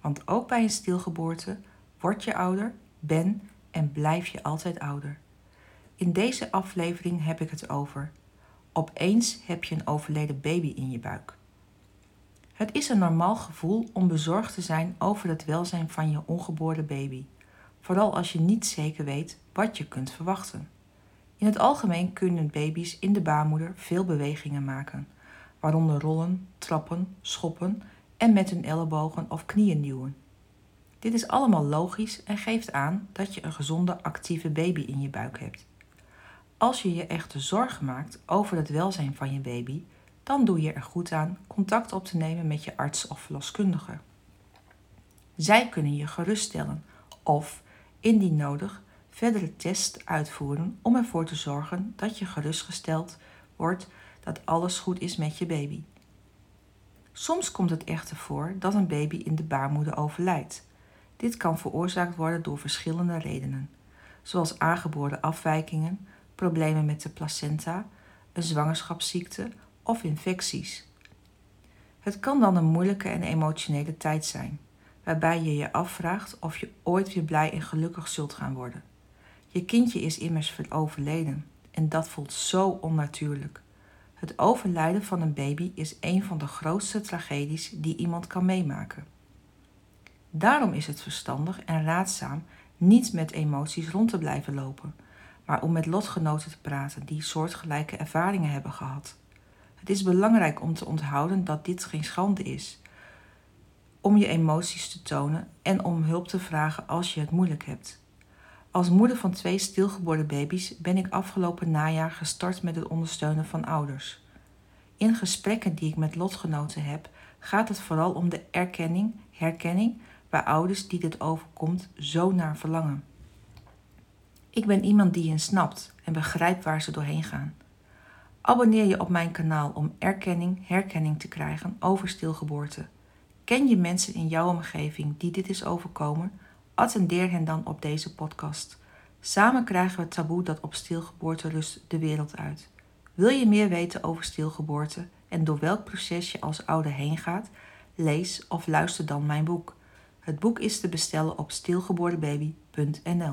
Want ook bij een stilgeboorte word je ouder, ben en blijf je altijd ouder. In deze aflevering heb ik het over. Opeens heb je een overleden baby in je buik. Het is een normaal gevoel om bezorgd te zijn over het welzijn van je ongeboren baby, vooral als je niet zeker weet wat je kunt verwachten. In het algemeen kunnen baby's in de baarmoeder veel bewegingen maken, waaronder rollen, trappen, schoppen en met hun ellebogen of knieën duwen. Dit is allemaal logisch en geeft aan dat je een gezonde, actieve baby in je buik hebt. Als je je echter zorgen maakt over het welzijn van je baby, dan doe je er goed aan contact op te nemen met je arts of verloskundige. Zij kunnen je geruststellen of, indien nodig, verdere tests uitvoeren om ervoor te zorgen dat je gerustgesteld wordt dat alles goed is met je baby. Soms komt het echter voor dat een baby in de baarmoeder overlijdt. Dit kan veroorzaakt worden door verschillende redenen, zoals aangeboren afwijkingen, problemen met de placenta, een zwangerschapsziekte of infecties. Het kan dan een moeilijke en emotionele tijd zijn, waarbij je je afvraagt of je ooit weer blij en gelukkig zult gaan worden. Je kindje is immers overleden en dat voelt zo onnatuurlijk. Het overlijden van een baby is een van de grootste tragedies die iemand kan meemaken. Daarom is het verstandig en raadzaam niet met emoties rond te blijven lopen, maar om met lotgenoten te praten die soortgelijke ervaringen hebben gehad. Het is belangrijk om te onthouden dat dit geen schande is, om je emoties te tonen en om hulp te vragen als je het moeilijk hebt. Als moeder van twee stilgeboren baby's ben ik afgelopen najaar gestart met het ondersteunen van ouders. In gesprekken die ik met lotgenoten heb, gaat het vooral om de erkenning, herkenning bij ouders die dit overkomt zo naar verlangen. Ik ben iemand die hen snapt en begrijpt waar ze doorheen gaan. Abonneer je op mijn kanaal om erkenning, herkenning te krijgen over stilgeboorte. Ken je mensen in jouw omgeving die dit is overkomen? Attendeer hen dan op deze podcast. Samen krijgen we het taboe dat op stilgeboorte rust de wereld uit. Wil je meer weten over stilgeboorte en door welk proces je als ouder heen gaat? Lees of luister dan mijn boek. Het boek is te bestellen op stilgeboordebaby.nl.